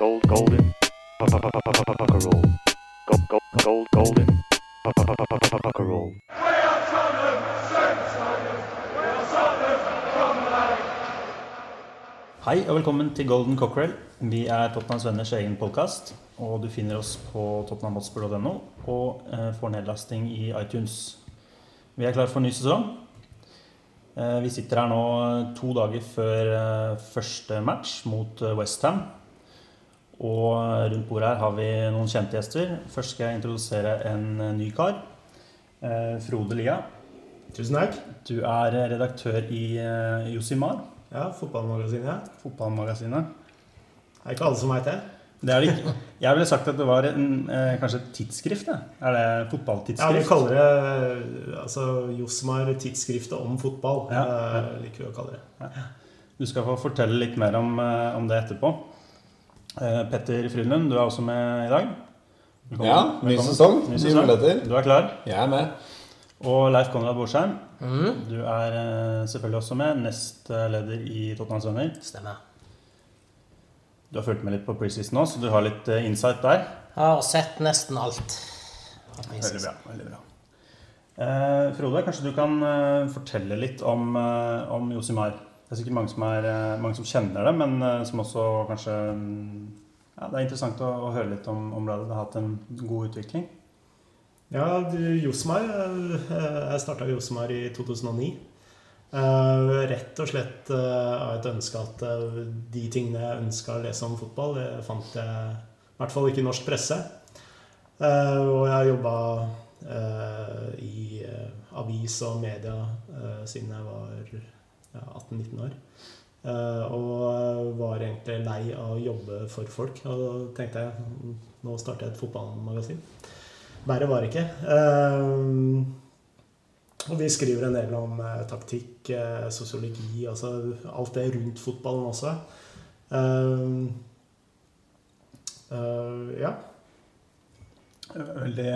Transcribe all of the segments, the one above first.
gold, golden, roll, gold, gold, gold, golden, roll. Hei og velkommen til Golden Cockerel. Vi er Tottenhams Venners egen podkast. Og du finner oss på tottenhamhotspur.no og eh, får nedlasting i iTunes. Vi er klare for ny sesong. Eh, vi sitter her nå to dager før eh, første match mot eh, Westham. Og rundt bordet her har vi noen kjente gjester. Først skal jeg introdusere en eh, ny kar. Eh, Frode Lia. Tusen takk. Du er redaktør i eh, Josimar, Ja, fotballmagasinet. fotballmagasinet. Det er ikke alle som veit det. Det er det ikke. Jeg ville sagt at det var en, eh, kanskje et tidsskrift. det. Er det fotballtidsskrift? Ja, Vi kaller det eh, altså, Josmar tidsskriftet om fotball. Ja. eh, liker vi å kalle det. Du skal få fortelle litt mer om, eh, om det etterpå. Eh, Petter Frydenlund, du er også med i dag. Velkommen. Ja, ny sesong, Ny sesong. muligheter. Du er klar. Jeg er med. Og Leif Konrad Borsheim, Mm, du er eh, selvfølgelig også med. Nestleder i Tottenham Venner. stemmer. Du har fulgt med litt på preseason nå, så du har litt eh, insight der. Jeg har sett nesten alt. Veldig bra. veldig bra. Eh, Frode, kanskje du kan eh, fortelle litt om, eh, om Josimar. Det er sikkert mange som, er, eh, mange som kjenner det, men eh, som også kanskje mm, ja, Det er interessant å, å høre litt om, om bladet. Det har hatt en god utvikling. Ja, Josmar eh, Jeg starta Josmar i 2009. Eh, rett og slett av et ønske at de tingene jeg ønska å lese om fotball, det fant jeg i hvert fall ikke i norsk presse. Og jeg har jobba i avis og media siden jeg var 18-19 år. Eh, og var egentlig lei av å jobbe for folk. Og da tenkte jeg nå starter jeg et fotballmagasin. Verre var det ikke. Eh, og vi skriver en del om eh, taktikk, sosiologi, altså alt det rundt fotballen også. Ja. Veldig,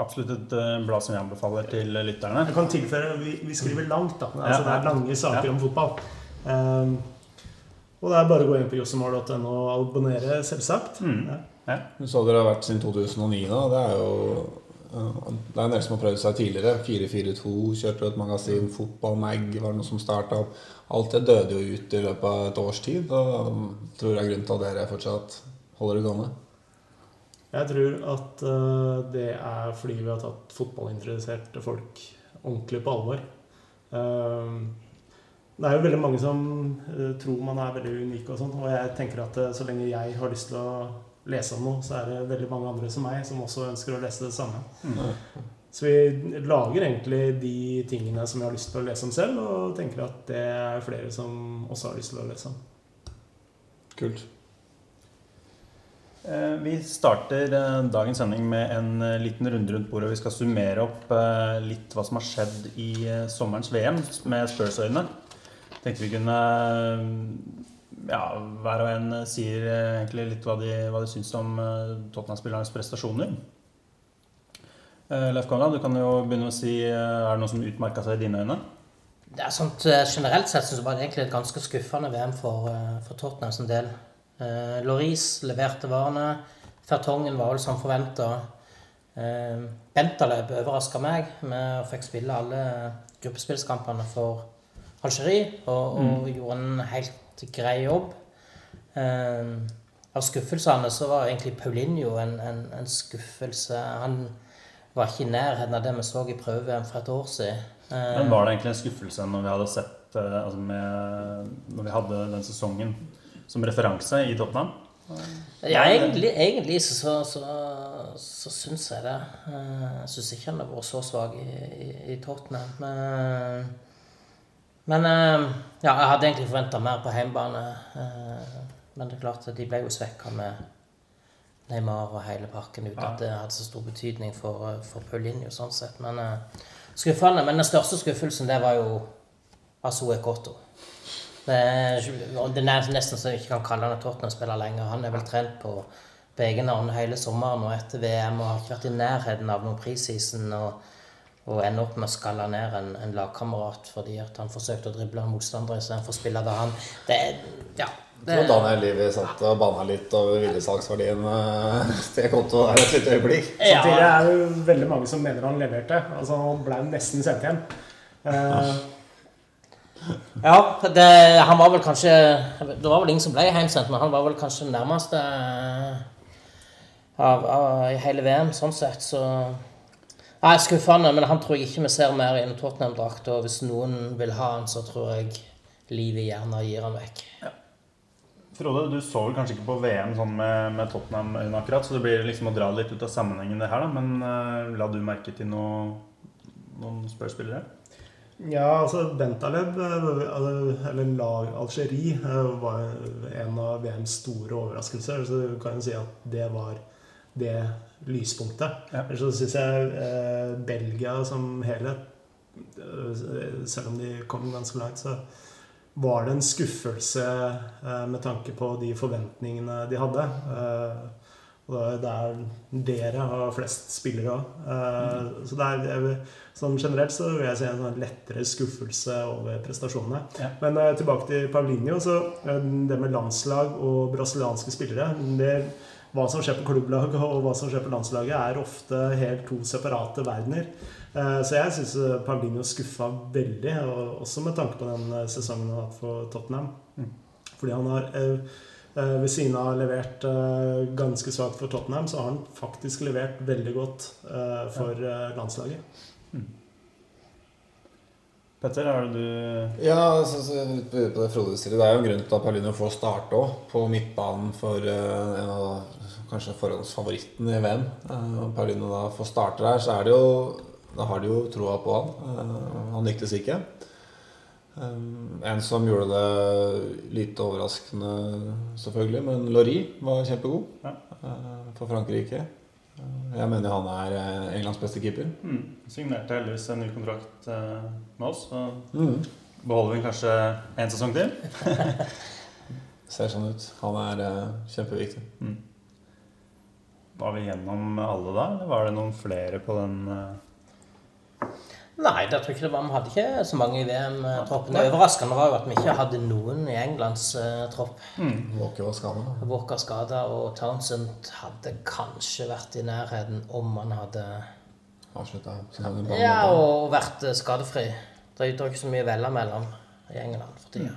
absolutt et eh, blad som jeg anbefaler til lytterne. Jeg kan tilføre vi, vi skriver langt, da. Altså, Ja. det er lange saker Ja. om fotball. Um, og det er bare å gå inn på josemar.no og abonnere, selvsagt. Mm. Ja. Så dere har vært siden 2009 da, Det er jo det er en del som har prøvd seg tidligere. 442 kjørte et magasin. Fotballmag var det noe som starta opp. Alt det døde jo ut i løpet av et års tid. Og tror jeg er grunnen til at dere fortsatt holder det gående. Jeg tror at eh, det er fordi vi har tatt fotballinteresserte folk ordentlig på alvor. Eh, det er jo veldig mange som eh, tror man er veldig unik, og sånn, og jeg tenker at så lenge jeg har lyst til å lese om noe, så er det veldig mange andre som meg som også ønsker å lese det samme. Mm. Så vi lager egentlig de tingene som jeg har lyst til å lese om selv, og tenker at det er flere som også har lyst til å lese om. Kult. Eh, Vi starter eh, dagens sending med en eh, liten runde rundt bordet. Vi skal summere opp litt hva som har skjedd i sommerens VM med Spurs-øyne. Tenkte vi kunne ja, hver og en sier egentlig litt hva de, hva de syns om Tottenham-spillernes prestasjoner. Leif Konrad, du kan jo begynne å si Er det noe som utmerka seg i dine øyne? Det er sånt, Generelt sett jeg var det egentlig et ganske skuffende VM for, for Tottenham som del. Eh, Loris leverte varene. Fertongen var vel som forventa. Eh, Bentaleb overraska meg med å fikk spille alle gruppespillskampene for Algerie, og, og gjorde en helt grei jobb. Eh, av skuffelsene så var egentlig Paulinho en, en, en skuffelse. Han var ikke i nærheten av det vi så i prøve-VM for et år siden. Eh, Men var det egentlig en skuffelse når vi hadde sett eh, altså med, Når vi hadde den sesongen som referanse i Tottenham? Ja, egentlig, egentlig så, så, så, syns jeg det. Eh, Jeg syns ikke han har vært så svak i, i, i Tottenham. Men, men eh, ja, jeg hadde egentlig forventa mer på hjemmebane. eh, Men det er klart at de ble jo svekka med Neymar og hele pakken uten Ja. at det hadde så stor betydning for, eh, for Paulinho sånn sett. Men eh, skuffende. Men den største skuffelsen, det var jo er, og det er nesten så jeg ikke kan kalle han en Tottenham-spiller lenger. Han er vel trent på, på egen hånd hele sommeren og etter VM og har ikke vært i nærheten av noen preseason. Og og ender opp med å skalle ned en, en lagkamerat fordi at han forsøkte å drible en motstander istedenfor å spille ved han. Det er Ja. Det, tror Daniel Livi satt og banna litt over videresalgsverdien eh, til konto der et lite øyeblikk. Samtidig ja, er det veldig mange som mener han leverte. Altså, Han ble nesten sendt hjem. Eh, ja det, han var vel kanskje Det var vel ingen som ble hjemsendt, men han var vel kanskje den nærmeste eh, av, av i hele VM, sånn sett, så Nei, skuffende, men han tror jeg ikke vi ser mer i en Tottenham-drakt. Og hvis noen vil ha han, så tror jeg livet gjerne gir han vekk. Frode, du så vel kanskje ikke på VM sånn med, med Tottenham-øyne akkurat, så det blir liksom å dra litt ut av sammenhengen det her, da. Men uh, la du merke til noe, noen spørsmålsspillere? Ja, altså Bentaleb, eh, eller lag Algerie, eh, var en av VMs store overraskelser. Så du kan jo si at det var det lyspunktet. Ja. Så syns jeg eh, Belgia som helhet, eh, selv om de kom ganske langt, så var det en skuffelse eh, med tanke på de forventningene de hadde. Eh, og det er der dere har flest spillere òg. Eh, Så det er, sånn generelt så vil jeg si en sånn lettere skuffelse over prestasjonene. Ja. Men uh, tilbake til Paulinho. Så uh, det med landslag og brasilianske spillere det, Hva som skjer på klubblaget og hva som skjer på landslaget, er ofte helt to separate verdener. Uh, Så jeg syns Paulinho skuffa veldig, og også med tanke på den sesongen han har hatt for Tottenham. Mm. Fordi han har ved siden av levert ganske svakt for Tottenham, så har han faktisk levert veldig godt for landslaget. Petter, er det du Ja, så, så, på det Frode sier, det er jo en grunn til at Paulino får starte òg, på midtbanen for uh, en av kanskje forhåndsfavorittene i VM. Uh, Paulino da får starte der, så er det jo Da har de jo troa på han. Uh, han lyktes ikke. Um, en som gjorde det lite overraskende, selvfølgelig, men Laurie var kjempegod Ja. uh, for Frankrike. Jeg mener han er eh, Englands beste keeper. mm, signerte heldigvis en ny kontrakt eh, med oss. Så Mm. beholder vi kanskje én sesong til. Ser sånn ut. Han er eh, kjempeviktig. Mm. Var vi gjennom alle da, eller var det noen flere på den Nei, det tror jeg ikke det var. Vi hadde ikke så mange i VM-troppen. Det overraskende var jo at vi ikke hadde noen i Englands uh, tropp. mm. Walker var skada. Walker skada, og Townsend hadde kanskje vært i nærheten om han hadde Avslutta Ja, og vært eh, skadefri. Det er jo ikke så mye å velge mellom i England for tida.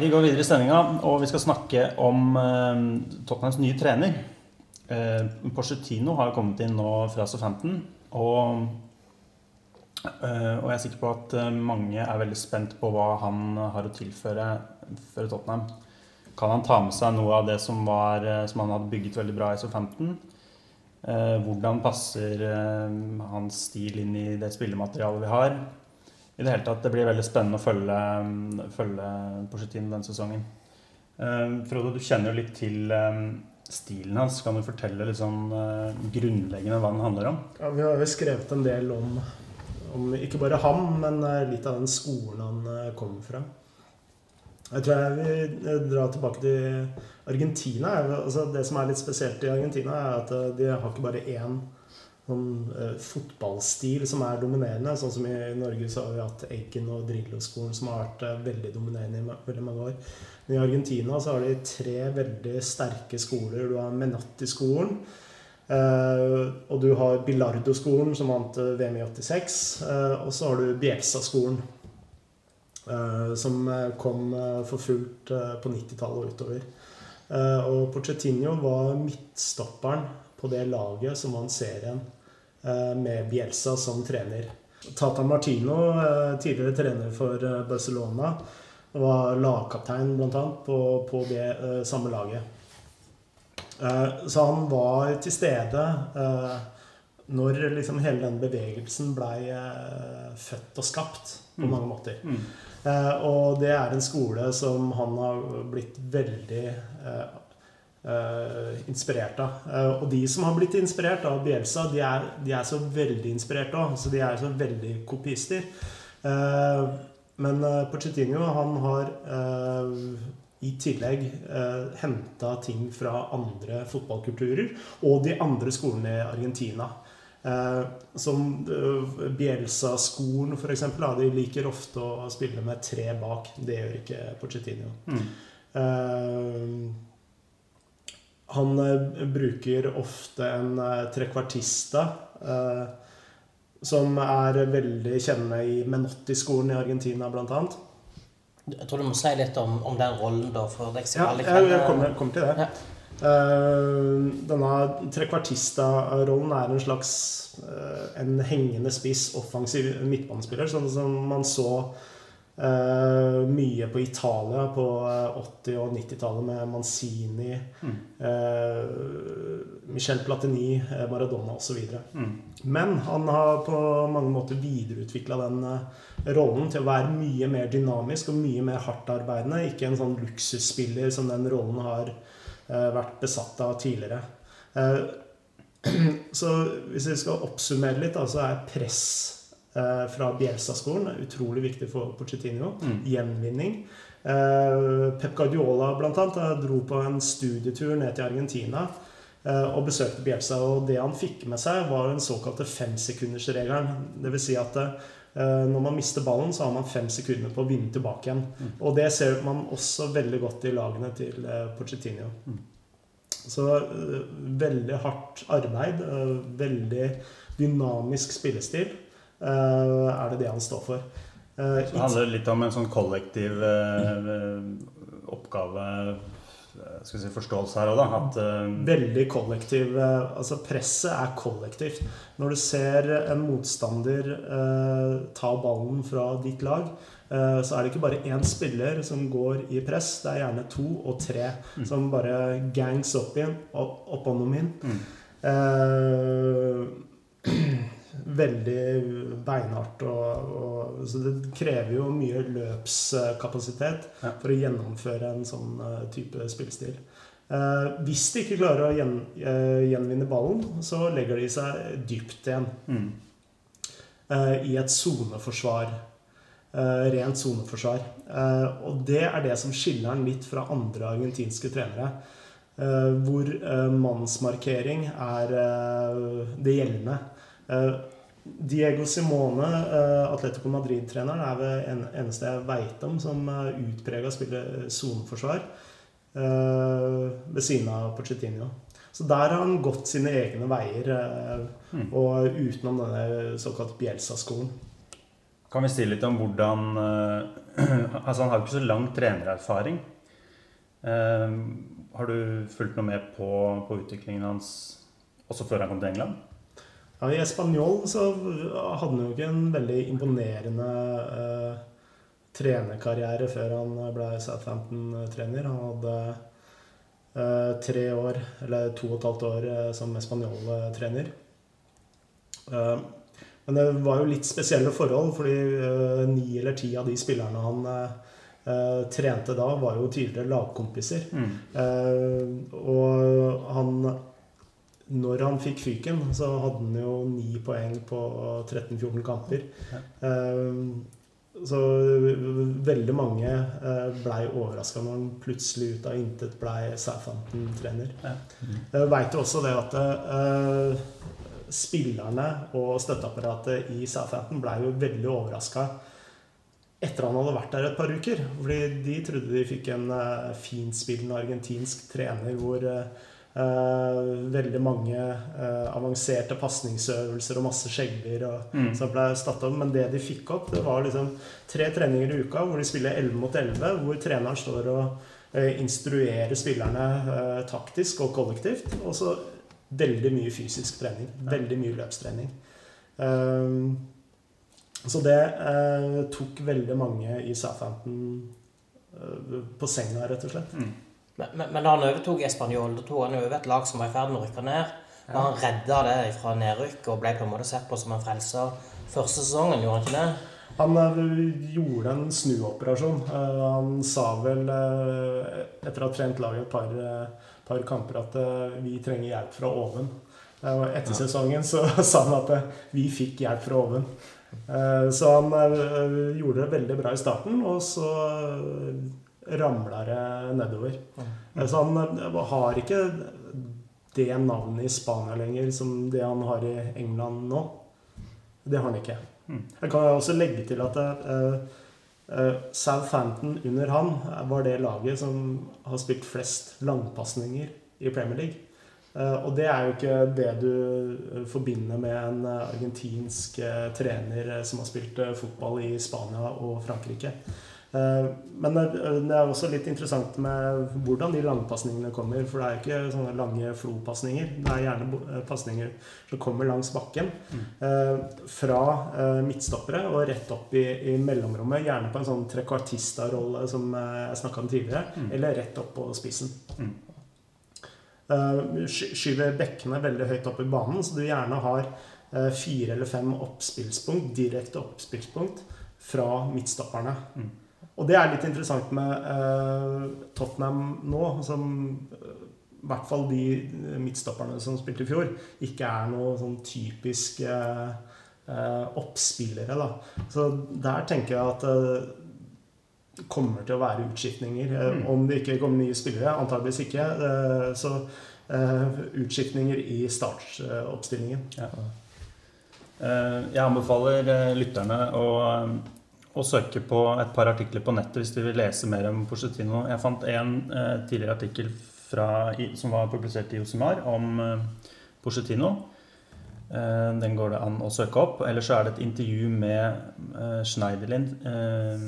Vi går videre i sendinga, og vi skal snakke om eh, Tottenhams nye trener. Eh, Porcetino har kommet inn nå fra Southampton, og, eh, og jeg er sikker på at eh, mange er veldig spent på hva han har å tilføre for Tottenham. Kan han ta med seg noe av det som, var, eh, som han hadde bygget veldig bra i Southampton? Eh, hvordan passer eh, hans stil inn i det spillematerialet vi har? I det hele tatt, Det blir veldig spennende å følge, følge Pochettino denne sesongen. Uh, Frode, du kjenner jo litt til eh, stilen hans. Kan du fortelle litt sånn uh, grunnleggende hva den handler om? Ja, vi har jo skrevet en del om, om ikke bare ham, men eh, litt av den skolen han eh, kommer fra. Jeg tror jeg vil eh, dra tilbake til Argentina. Altså, det som er litt spesielt i Argentina, er at de har ikke bare én sånn, fotballstil som er dominerende. Sånn som i Norge så har vi hatt Eggen og Drillo-skolen som har vært eh, veldig dominerende i veldig mange år. Men i Argentina så har de tre veldig sterke skoler. Du har Menatti-skolen. Eh, og du har Bilardo-skolen, som vant VM i 86. eh, og så har du Bielsa-skolen, som kom for fullt på 90-tallet og utover. Og Pochettino var midtstopperen på det laget som vant serien med Bielsa som trener. Tata Martino, eh, tidligere trener for eh, Barcelona, var lagkaptein bl.a. På, på det eh, samme laget. Eh, Så han var til stede eh, når liksom hele den bevegelsen blei eh, født og skapt på Mm. mange måter. Mm. Mm. Og det er en skole som han har blitt veldig eh, eh, inspirert av. Eh, og de som har blitt inspirert av Bielsa, de er, de er så veldig inspirert òg. Så de er så veldig kopister. Eh, men eh, Pochettino han har eh, i tillegg eh, henta ting fra andre fotballkulturer og de andre skolene i Argentina. Eh, som eh, Bielsa-skolen, f.eks. De liker ofte å spille med tre bak. Det gjør ikke Pochettino. Mm. Eh, han eh, bruker ofte en eh, trekvartista, eh, som er veldig kjennende i Menotti-skolen i Argentina, annet. Jeg tror du må si litt om, om den rollen, da, for deg som Ja, alle jeg kommer, kommer til det. Ja. Uh, denne trekvartista-rollen er en slags uh, en hengende spiss, offensiv midtbanespiller, sånn som man så eh, mye på Italia på eh, 80- og 90-tallet med Manzini, Mm. uh, Michel Platini, eh, Maradona osv. Mm. Men han har på mange måter videreutvikla den eh, rollen til å være mye mer dynamisk og mye mer hardtarbeidende. Ikke en sånn luksusspiller som den rollen har uh, vært besatt av tidligere. Eh, så hvis vi skal oppsummere litt, da, så er press eh, fra Bielsa-skolen utrolig viktig for Pochettino. Mm. Gjenvinning. Eh, Pep Guardiola annet, eh, dro på en studietur ned til Argentina eh, og besøkte Bielsa. Og det han fikk med seg, var den såkalte femsekundersregelen. Dvs. Si at eh, når man mister ballen, så har man fem sekunder på å vinne tilbake igjen. Mm. Og det ser man også veldig godt i lagene til eh, Pochettino. Mm. Så eh, veldig hardt arbeid, eh, veldig dynamisk spillestil, eh, er det det han står for. Eh, Så det handler litt om en sånn kollektiv eh, oppgave eh, skal vi si, forståelse her òg, da. At eh, Veldig kollektiv eh, Altså presset er kollektivt. Når du ser en motstander eh, ta ballen fra ditt lag, eh, så er det ikke bare én spiller som går i press. Det er gjerne to og tre Mm. som bare gangs opp igjen, opp, opp on min. mm. Eh, veldig beinhardt. Og, og, så det krever jo mye løpskapasitet Ja. for å gjennomføre en sånn eh, type spillestil. Eh, hvis de ikke klarer å gjen, eh, gjenvinne ballen, så legger de seg dypt igjen Mm. eh, i et soneforsvar. Eh, rent soneforsvar. Eh, og det er det som skiller han litt fra andre argentinske trenere. hvor mannsmarkering er det gjeldende. Eh, Diego Simone, eh, Atletico Madrid-treneren, er vel eneste jeg veit om som er utprega spiller soneforsvar. eh, ved siden av Pochettino. Så der har han gått sine egne veier, eh, Mm. og utenom denne såkalt Bielsa-skolen. Kan vi si litt om hvordan eh, Altså, han har jo ikke så lang trenererfaring. Eh, har du fulgt noe med på, på utviklingen hans også før han kom til England? Ja, I Español så hadde han jo ikke en veldig imponerende eh, trenerkarriere før han ble Southampton-trener. Han hadde eh, tre år, eller to og et halvt år, eh, som Español-trener. Eh, men det var jo litt spesielle forhold, fordi eh, ni eller ti av de spillerne han eh, trente da, var jo tidligere lagkompiser. Mm. Og han Når han fikk fyken, så hadde han jo ni poeng på 13-14 kamper. Eh, så veldig mange uh, blei overraska når han plutselig ut av intet blei Southampton-trener. Jeg veit jo også det at eh, spillerne og støtteapparatet i Southampton blei jo veldig overraska etter han hadde vært der et par uker. Fordi de trodde de fikk en finspillende argentinsk trener hvor eh, eh, veldig mange eh, avanserte pasningsøvelser og masse skjegler og Mm. som ble opp. Men det de fikk opp, det var liksom tre treninger i uka hvor de spiller 11 mot 11, hvor treneren står og eh, instruerer spillerne eh, taktisk og kollektivt. Og så veldig mye fysisk trening. Veldig mye løpstrening. Um, så det eh, tok veldig mange i Southampton eh, på senga, rett og slett. Mm. Men, da han overtok Español, da tok han over et lag som var i ferd med å rykke ned. Og han redda det fra nedrykk og ble på en måte sett på som en frelser første sesongen, gjorde han ikke det? Han gjorde en snuoperasjon. Eh, han sa vel, eh, etter å ha trent laget et par, eh, par kamper at vi trenger hjelp fra oven. Etter sesongen så sa han at vi fikk hjelp fra oven. Så han gjorde det veldig bra i starten, og så ramla det nedover. Eh, Så han eh, har ikke det navnet i Spania lenger som det han har i England nå. Det har han ikke. Mm. Jeg kan også legge til at uh, uh, Southampton under han var det laget som har spilt flest langpasninger i Premier League. Uh, og det er jo ikke det du forbinder med en argentinsk trener som har spilt fotball i Spania og Frankrike. Eh, Men det er også litt interessant med hvordan de langpasningene kommer. For det er ikke sånne lange flo-pasninger. Det er gjerne eh, pasninger som kommer langs bakken. eh, Fra midtstoppere og rett opp i, i mellomrommet. Gjerne på en sånn trekvartista-rolle som jeg snakka om tidligere. Mm. Eller rett opp på spissen. Mm. Skyver bekkene veldig høyt opp i banen, så du gjerne har fire eller fem oppspillspunkt, direkte oppspillspunkt fra midtstopperne. Mm. Og det er litt interessant med eh, Tottenham nå, som eh, i hvert fall de midtstopperne som spilte i fjor, ikke er noe sånn typisk eh, eh, oppspillere. Da. Så der tenker jeg at eh, det kommer til å være utskiftninger. Eh, Mm. Om det ikke kommer nye spillere, antageligvis ikke. eh, Så eh, utskiftninger i startoppstillingen. Ja. Jeg anbefaler eh, lytterne å, eh, å søke på et par artikler på nettet hvis de vil lese mer om Pochettino. Jeg fant en eh, tidligere artikkel fra, i- som var publisert i Josimar om eh, Pochettino. Eh, Den går det an å søke opp. Eller så er det et intervju med eh, Schneiderlin eh,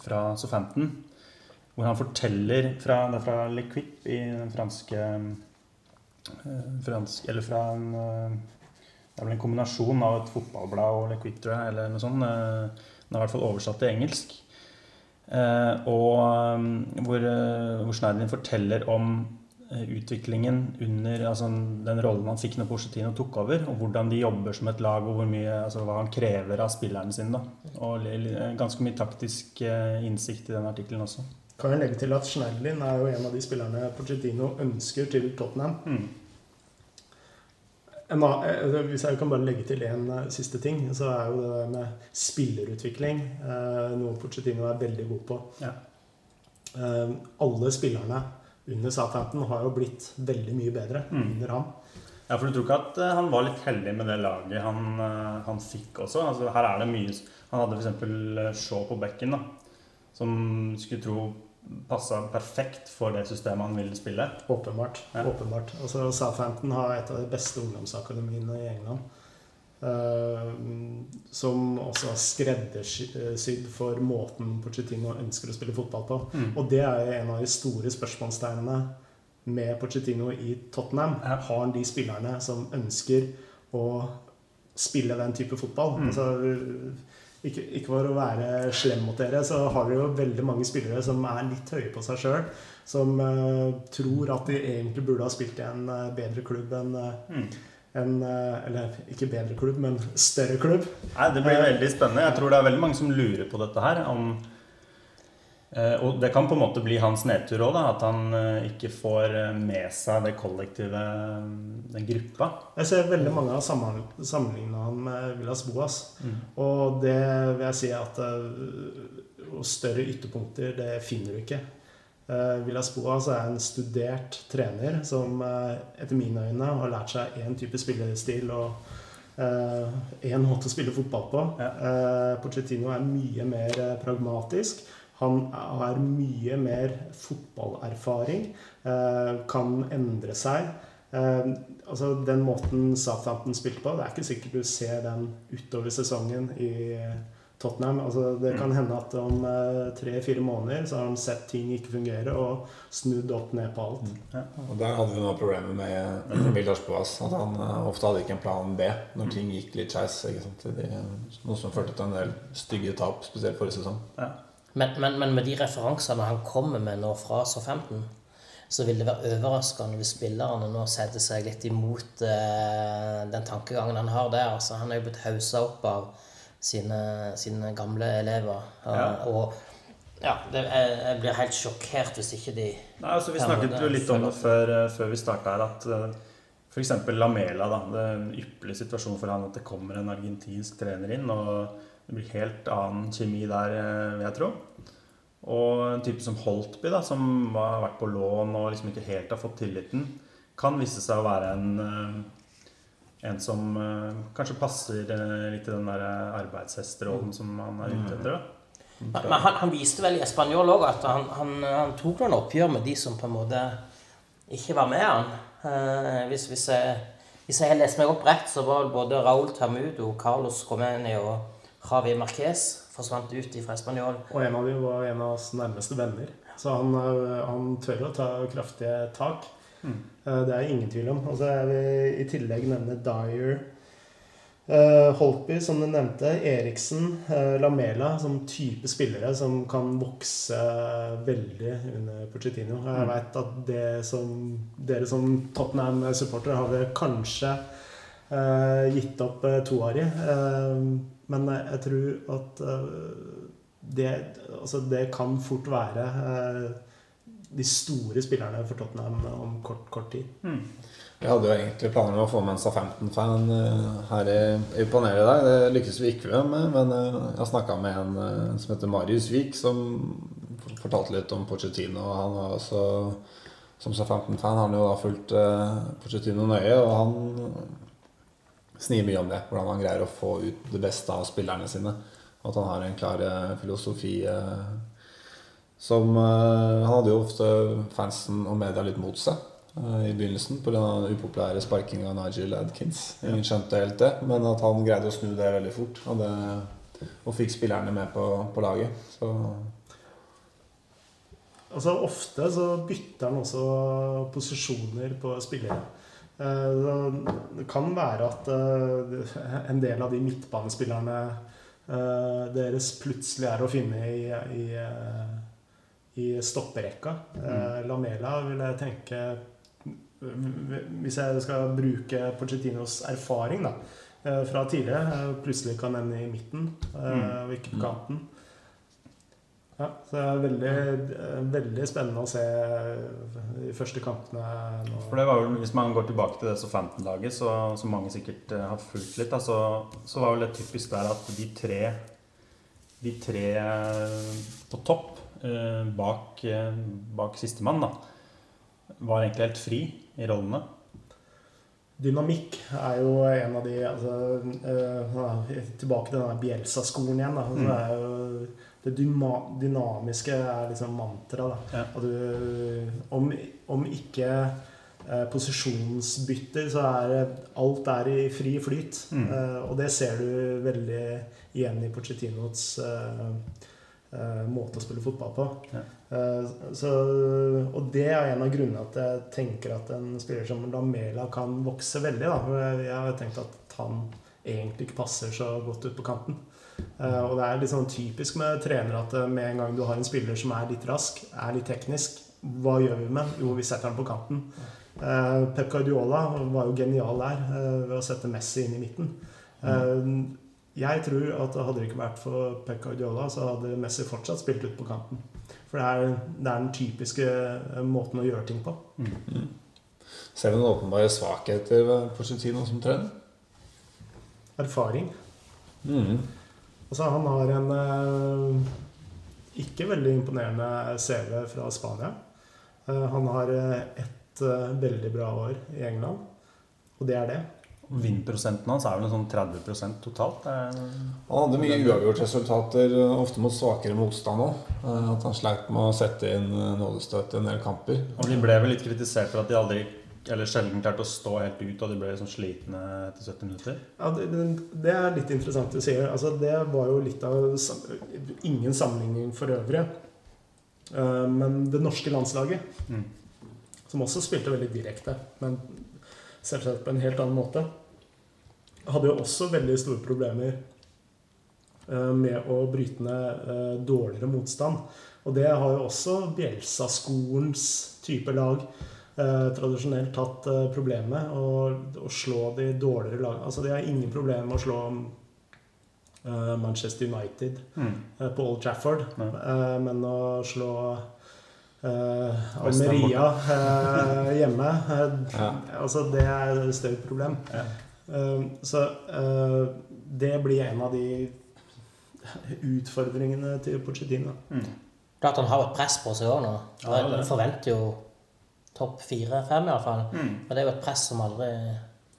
fra Southampton. Hvor han forteller fra, Det er fra Le Quip i den franske eh, fransk, Eller fra en eh, det er vel en kombinasjon av et fotballblad og Le Quip, tror jeg, eller noe sånt. Eh, Den er i hvert fall oversatt til engelsk. Eh, Og um, hvor, eh, hvor Schneiderlin forteller om eh, utviklingen under altså den rollen han fikk når Porcetino tok over, og hvordan de jobber som et lag, og hvor mye, altså hva han krever av spillerne sine. Da. Og ganske mye taktisk eh, innsikt i den artikkelen også. Kan jeg legge til at Schneiderlin er jo en av de spillerne Porcetino ønsker til Tottenham. Mm. En, eh, hvis jeg kan bare legge til en eh, siste ting, så er jo det der med spillerutvikling eh, noe Pochettino er veldig god på. Ja. Alle spillerne under Southampton har jo blitt veldig mye bedre Mm. under ham. Ja, for du tror ikke at han var litt heldig med det laget han, han fikk også? Altså, her er det mye Han hadde f.eks. Shaw på bekken, da. Som skulle tro passa perfekt for det systemet han ville spille. Åpenbart. Ja. åpenbart. Altså, Southampton har et av de beste ungdomsakademiene i England. Uh, som også er skreddersydd for måten Pochettino ønsker å spille fotball på. Mm. Og det er jo en av de store spørsmålstegnene med Pochettino i Tottenham. Ja. Har han de spillerne som ønsker å spille den type fotball? Mm. Altså, ikke, ikke for å være slem mot dere, så har dere jo veldig mange spillere som er litt høye på seg sjøl. Som uh, tror at de egentlig burde ha spilt i en uh, bedre klubb enn uh, Mm. en, Eller ikke bedre klubb, men større klubb. Nei, Det blir veldig spennende. Jeg tror det er veldig mange som lurer på dette her. Om, og det kan på en måte bli hans nedtur òg, at han eh, ikke får eh, med seg det kollektive, eh, den gruppa. Jeg ser veldig mange har sammenligna han med Villas Boas. Mm. Og det vil jeg si at eh, større ytterpunkter, det finner du ikke. Villas Boas er en studert trener som eh, etter mine øyne har lært seg én type spillestil og én måte å spille fotball på. Ja. Eh, Pochettino er mye mer eh, pragmatisk. Han har mye mer fotballerfaring. eh, kan endre seg. Eh, altså Den måten Southampton spilte på, det er ikke sikkert du ser den utover sesongen i Tottenham. Altså Det kan hende at om eh, tre-fire måneder så har han sett ting ikke fungere, og snudd opp ned på alt. Og Der hadde vi noe problemer med med Villas Boas. At han ofte hadde ikke en plan B når ting gikk litt skeis. Noe som førte til en del stygge tap, spesielt forrige sesong. Men, men, men med de referansene han kommer med nå fra Southampton, så vil det være overraskende hvis spillerne nå setter seg litt imot eh, den tankegangen han har der. Altså, han er jo blitt haussa opp av sine, sine gamle elever. Ja. Og Ja, det, jeg, jeg blir helt sjokkert hvis ikke de Nei, altså Vi snakket jo litt om det før, eh, før vi starta her, at f.eks. Lamela da, Det er en ypperlig situasjon for han at det kommer en argentinsk trener inn, og det blir helt annen kjemi der, eh, vil jeg tro. Og en type som Holtby, da, som har vært på lån og liksom ikke helt har fått tilliten, kan vise seg å være en eh, en som eh, kanskje passer litt i den der arbeidshesterollen som han er ute etter. da. Men men han, han viste vel i Spanjol òg at han, han, han tok noen oppgjør med de som på en måte ikke var med han. Eh, hvis, hvis, jeg, hvis jeg leser meg opp rett, så var både Raúl Tamudo, Carlos Romeni og Javi Marquez forsvant ut fra Spanjol. Og en av dem var en av oss nærmeste venner. Så han, øh, han tør å ta kraftige tak. Mm. Det er ingen tvil om. Og så jeg vil i tillegg nevne Dyer. eh, Holtby, som du nevnte. Eriksen. eh, Lamela som type spillere som kan vokse veldig under Pochettino. Jeg Mm. vet at det som, dere som Tottenham-supportere har vel kanskje eh, gitt opp uh, Toari. Eh, men jeg tror at eh, det, altså det kan fort være eh, de store spillerne for Tottenham om kort, kort tid. Vi hadde jo egentlig planer om å få med en SA-15-fan eh, her i, panelet i dag. Det lykkes vi ikke med, men eh, jeg har snakka med en eh, som heter Marius Wiik, som fortalte litt om Pochettino. Han var også, som SA-15-fan, har han jo da fulgt eh, Pochettino nøye, og han snier mye om det. Hvordan han greier å få ut det beste av spillerne sine. At han har en klar eh, filosofi eh, som eh, Han hadde jo ofte fansen og media litt mot seg i begynnelsen pga. den upopulære sparkinga av Nigel Adkins. Ingen skjønte helt det, men at han greide å snu det veldig fort. Og, det, og fikk spillerne med på, på laget. Så Altså Ofte så bytter han også posisjoner på spillere. Eh, Det kan være at eh, en del av de midtbanespillerne eh, deres plutselig er å finne i, i, i stopperekka. Mm. Lamela vil jeg tenke Hvis jeg skal bruke Pochettinos erfaring da, fra tidligere, plutselig kan ende i midten eh, og ikke på kanten. Ja, så det er veldig, veldig spennende å se de første kampene nå. For det var vel, Hvis man går tilbake til det så, som mange sikkert eh, har fulgt litt, da, så, så var vel det typisk der at de tre De tre eh, på topp, eh, bak, eh, bak sistemann, da, var egentlig helt fri i rollene. Dynamikk er jo en av de altså, eh, Tilbake til denne Bjelsa-skolen igjen. Da. Så Mm. er jo, det dynamiske er liksom mantra. Ja. Om, om ikke eh, posisjonsbytter, så er alt er i fri flyt. Mm. Eh, og det ser du veldig igjen i Pochettinos eh, eh, måte å spille fotball på. Ja. Eh, så, og det er en av grunnene at jeg tenker at en spiller som Lamela kan vokse veldig. Da. Jeg har tenkt at han egentlig ikke passer så godt ut på kanten. Eh, og det er litt sånn typisk med trenere at eh, med en gang du har en spiller som er litt rask, er litt teknisk, hva gjør vi med? Jo, vi setter han på kanten. Eh, Pep Guardiola var jo genial der ved å sette Messi inn i midten. Eh, jeg tror at hadde det ikke vært for Pep Guardiola, så hadde Messi fortsatt spilt ut på kanten. For det er, det er den typiske måten å gjøre ting på. ser du noen åpenbare svakheter ved Porcetino som trener. Erfaring. Mm. Altså, han har en eh, ikke veldig imponerende CV fra Spania. Eh, han har eh, ett eh, veldig bra år i England, og det er det. Vinnprosenten hans er vel en sånn 30% totalt. Er, Han hadde mye uavgjort-resultater, ofte mot svakere motstand òg. At han sleit med å sette inn eh, nådestøt i en del kamper. og de ble vel litt kritisert for at de aldri, eller sjelden klarte å stå helt ut, og de ble liksom slitne etter 70 minutter. Ja, det, det- det er litt interessant du sier. Altså, det var jo litt av Ingen sammenligning for øvrig. Eh, Men det norske landslaget, Mm. som også spilte veldig direkte, men selvsagt på en helt annen måte, hadde jo også veldig store problemer eh, med å bryte ned eh, dårligere motstand. Og det har jo også Bjelsa-skolens type lag eh, tradisjonelt hatt eh, problemer med. Å, å slå de dårligere lagene. Altså, de har ingen problemer med å slå eh, Manchester United Mm. på Old Trafford. Ja. Eh, men å slå eh, Almeria eh, hjemme Ja. Altså, det er et større problem. Ja. Eh, så eh, det blir en av de utfordringene til Pochettino. Mm. Klart han har et press på seg òg nå. Ja. Han forventer jo topp fire-fem, iallfall. Mm. Og det er jo et press som aldri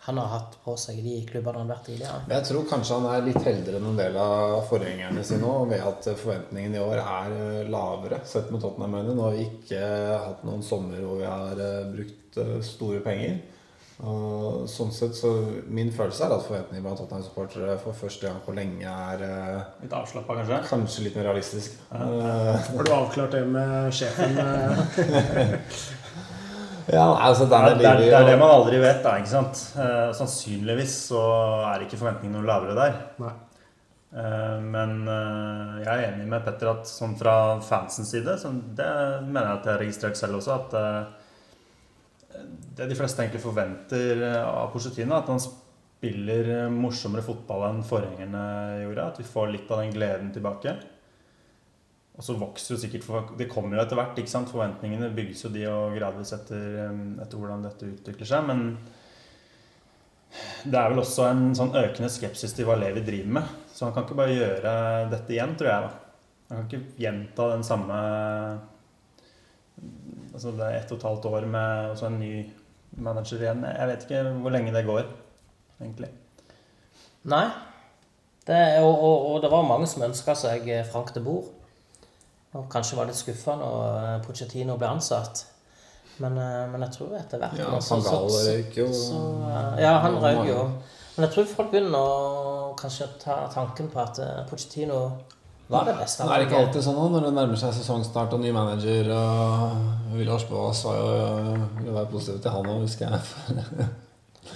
han har hatt på seg i de klubbene han har vært tidligere. Men jeg tror kanskje han er litt heldigere enn en del av forgjengerne sine nå, ved at forventningene i år er eh, lavere sett med Tottenham-øyne. Nå har vi ikke hatt noen sommer hvor vi har eh, brukt eh, store penger. Og sånn sett så Min følelse er at forventningene blant Tottenham-supportere for første gang på lenge er eh, Litt avslappa, kanskje? kanskje litt mer realistisk. Ja. Har du avklart det med sjefen? ja, altså Det er, det, er, det er det man aldri vet, da. ikke sant? Eh, sannsynligvis så er ikke forventningene noe lavere der. Nei. Eh, men eh, jeg er enig med Petter at sånn fra fansens side så Det mener jeg at jeg har registrert selv også. At eh, det de fleste egentlig forventer eh, av Pochettino, at han spiller eh, morsommere fotball enn forgjengerne gjorde. At vi får litt av den gleden tilbake. Og så vokser jo sikkert for, Det kommer jo etter hvert. ikke sant? Forventningene bygges jo de og gradvis etter, etter hvordan dette utvikler seg. Men det er vel også en sånn økende skepsis til hva Levi driver med. Så han kan ikke bare gjøre dette igjen, tror jeg. da. Han kan ikke gjenta den samme Altså det er ett og et halvt år med en ny manager igjen. Jeg vet ikke hvor lenge det går, egentlig. Nei. Det, og, og, og det var mange som ønska seg eh, Frank til Boer. Og kanskje var litt skuffa når eh, Pochettino ble ansatt. Men, eh, men jeg tror etter hvert Ja, Van Gaal røyk jo. så, eh, Ja, han røyk jo. Men jeg tror folk begynner å kanskje ta tanken på at Pochettino var det beste. Det er ikke alltid sånn når det nærmer seg sesongstart og ny manager. og Villas Boas var jo ville være positiv til han òg, husker jeg.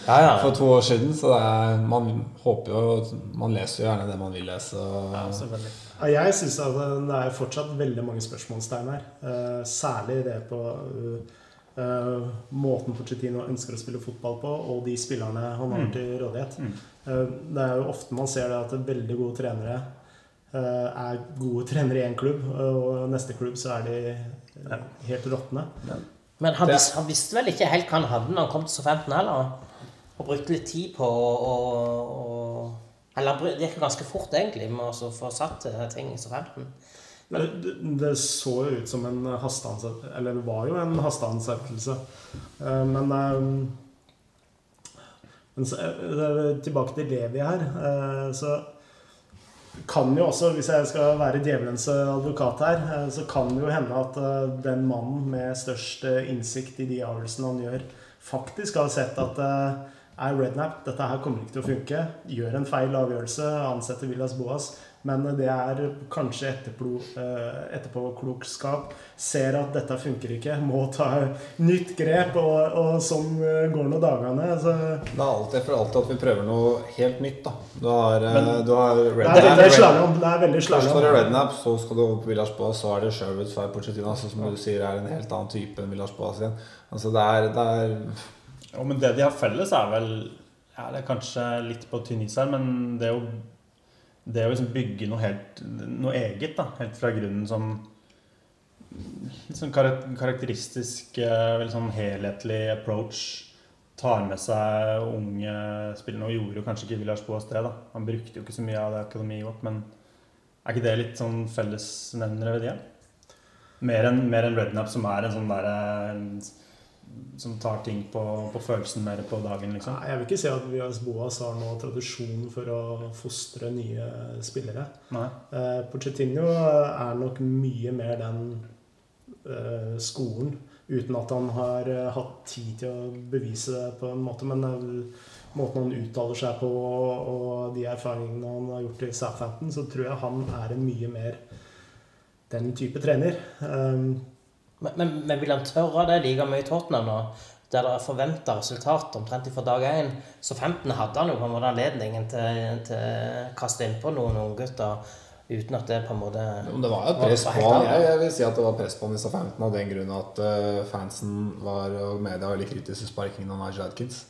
Ja, ja. For to år siden. Så det er, man håper jo Man leser jo gjerne det man vil lese. Og, Ja, selvfølgelig. Ja, Jeg syns det er fortsatt veldig mange spørsmålstegn her. Eh, særlig det på eh, måten Pochettino ønsker å spille fotball på, og de spillerne han har Mm. til rådighet. Mm. Eh, det er jo ofte man ser det at veldig gode trenere eh, er gode trenere i én klubb, og neste klubb så er de eh, helt råtne. Men han, Det- vis, han visste vel ikke helt hva han hadde når han kom til Southampton heller. Og brukte litt tid på å Eller det gikk ganske fort, egentlig, med å få satt eh, ting i Southampton. Det, det- det så jo ut som en hasteansettelse Eller det var jo en hasteansettelse. Eh, Men, eh, men så, tilbake til Levi her. Så kan jo også, hvis jeg skal være djevelens advokat her, så kan det jo hende at den mannen med størst innsikt i de avgjørelsene han gjør, faktisk har sett at er Rednap, dette her kommer ikke til å funke. Gjør en feil avgjørelse, ansetter Villas Boas. Men det er kanskje etterpå, eh, etterpåklokskap. Ser at dette funker ikke, må ta nytt grep, og, og sånn går nå dagene. Så Det er alltid, for alltid at vi prøver noe helt nytt. da Du har, eh, Men- du har det Rednap. veldig slalåm. Det er veldig Først det slalåm. Rednap, så skal du over på Villas Boas, så er det Sherwood Fire Pochettino, altså, som du sier er en helt annen type enn Villas Boas igjen. Altså det er, det er Jo, men det de har felles, er vel ja, Det er kanskje litt på tynn is her, men det å, det å liksom bygge noe helt Noe eget, da, helt fra grunnen som sånn karakteristisk, eh, veldig sånn helhetlig approach. Tar med seg unge spillere. Og gjorde jo kanskje ikke Villars Boas det, da. Han brukte jo ikke så mye av det akademiet vårt, men er ikke det litt sånn fellesnevnere ved de? Mer enn en Rednap, som er en sånn derre som tar ting på, på følelsen mer på dagen, liksom. Nei, Jeg vil ikke si at Vias Boas har noen tradisjon for å fostre nye spillere. Nei. Eh, Pochettino er nok mye mer den eh, skolen, uten at han har eh, hatt tid til å bevise det på en måte. Men eh, måten han uttaler seg på, og, de erfaringene han har gjort i Southampton, så tror jeg han er en mye mer den type trener. Um, Men, men, men vil han tørre det like mye i Tottenham nå? Der det er forventa resultat omtrent fra dag én. Så 15 hadde han jo på en måte anledningen til, til å kaste innpå noen unggutter uten at det på en måte det var jo press på han. Jeg, jeg vil si at det var press på han i Southampton av den grunn at eh, fansen var, og media var veldig kritiske til sparkingen av Nigel Atkins.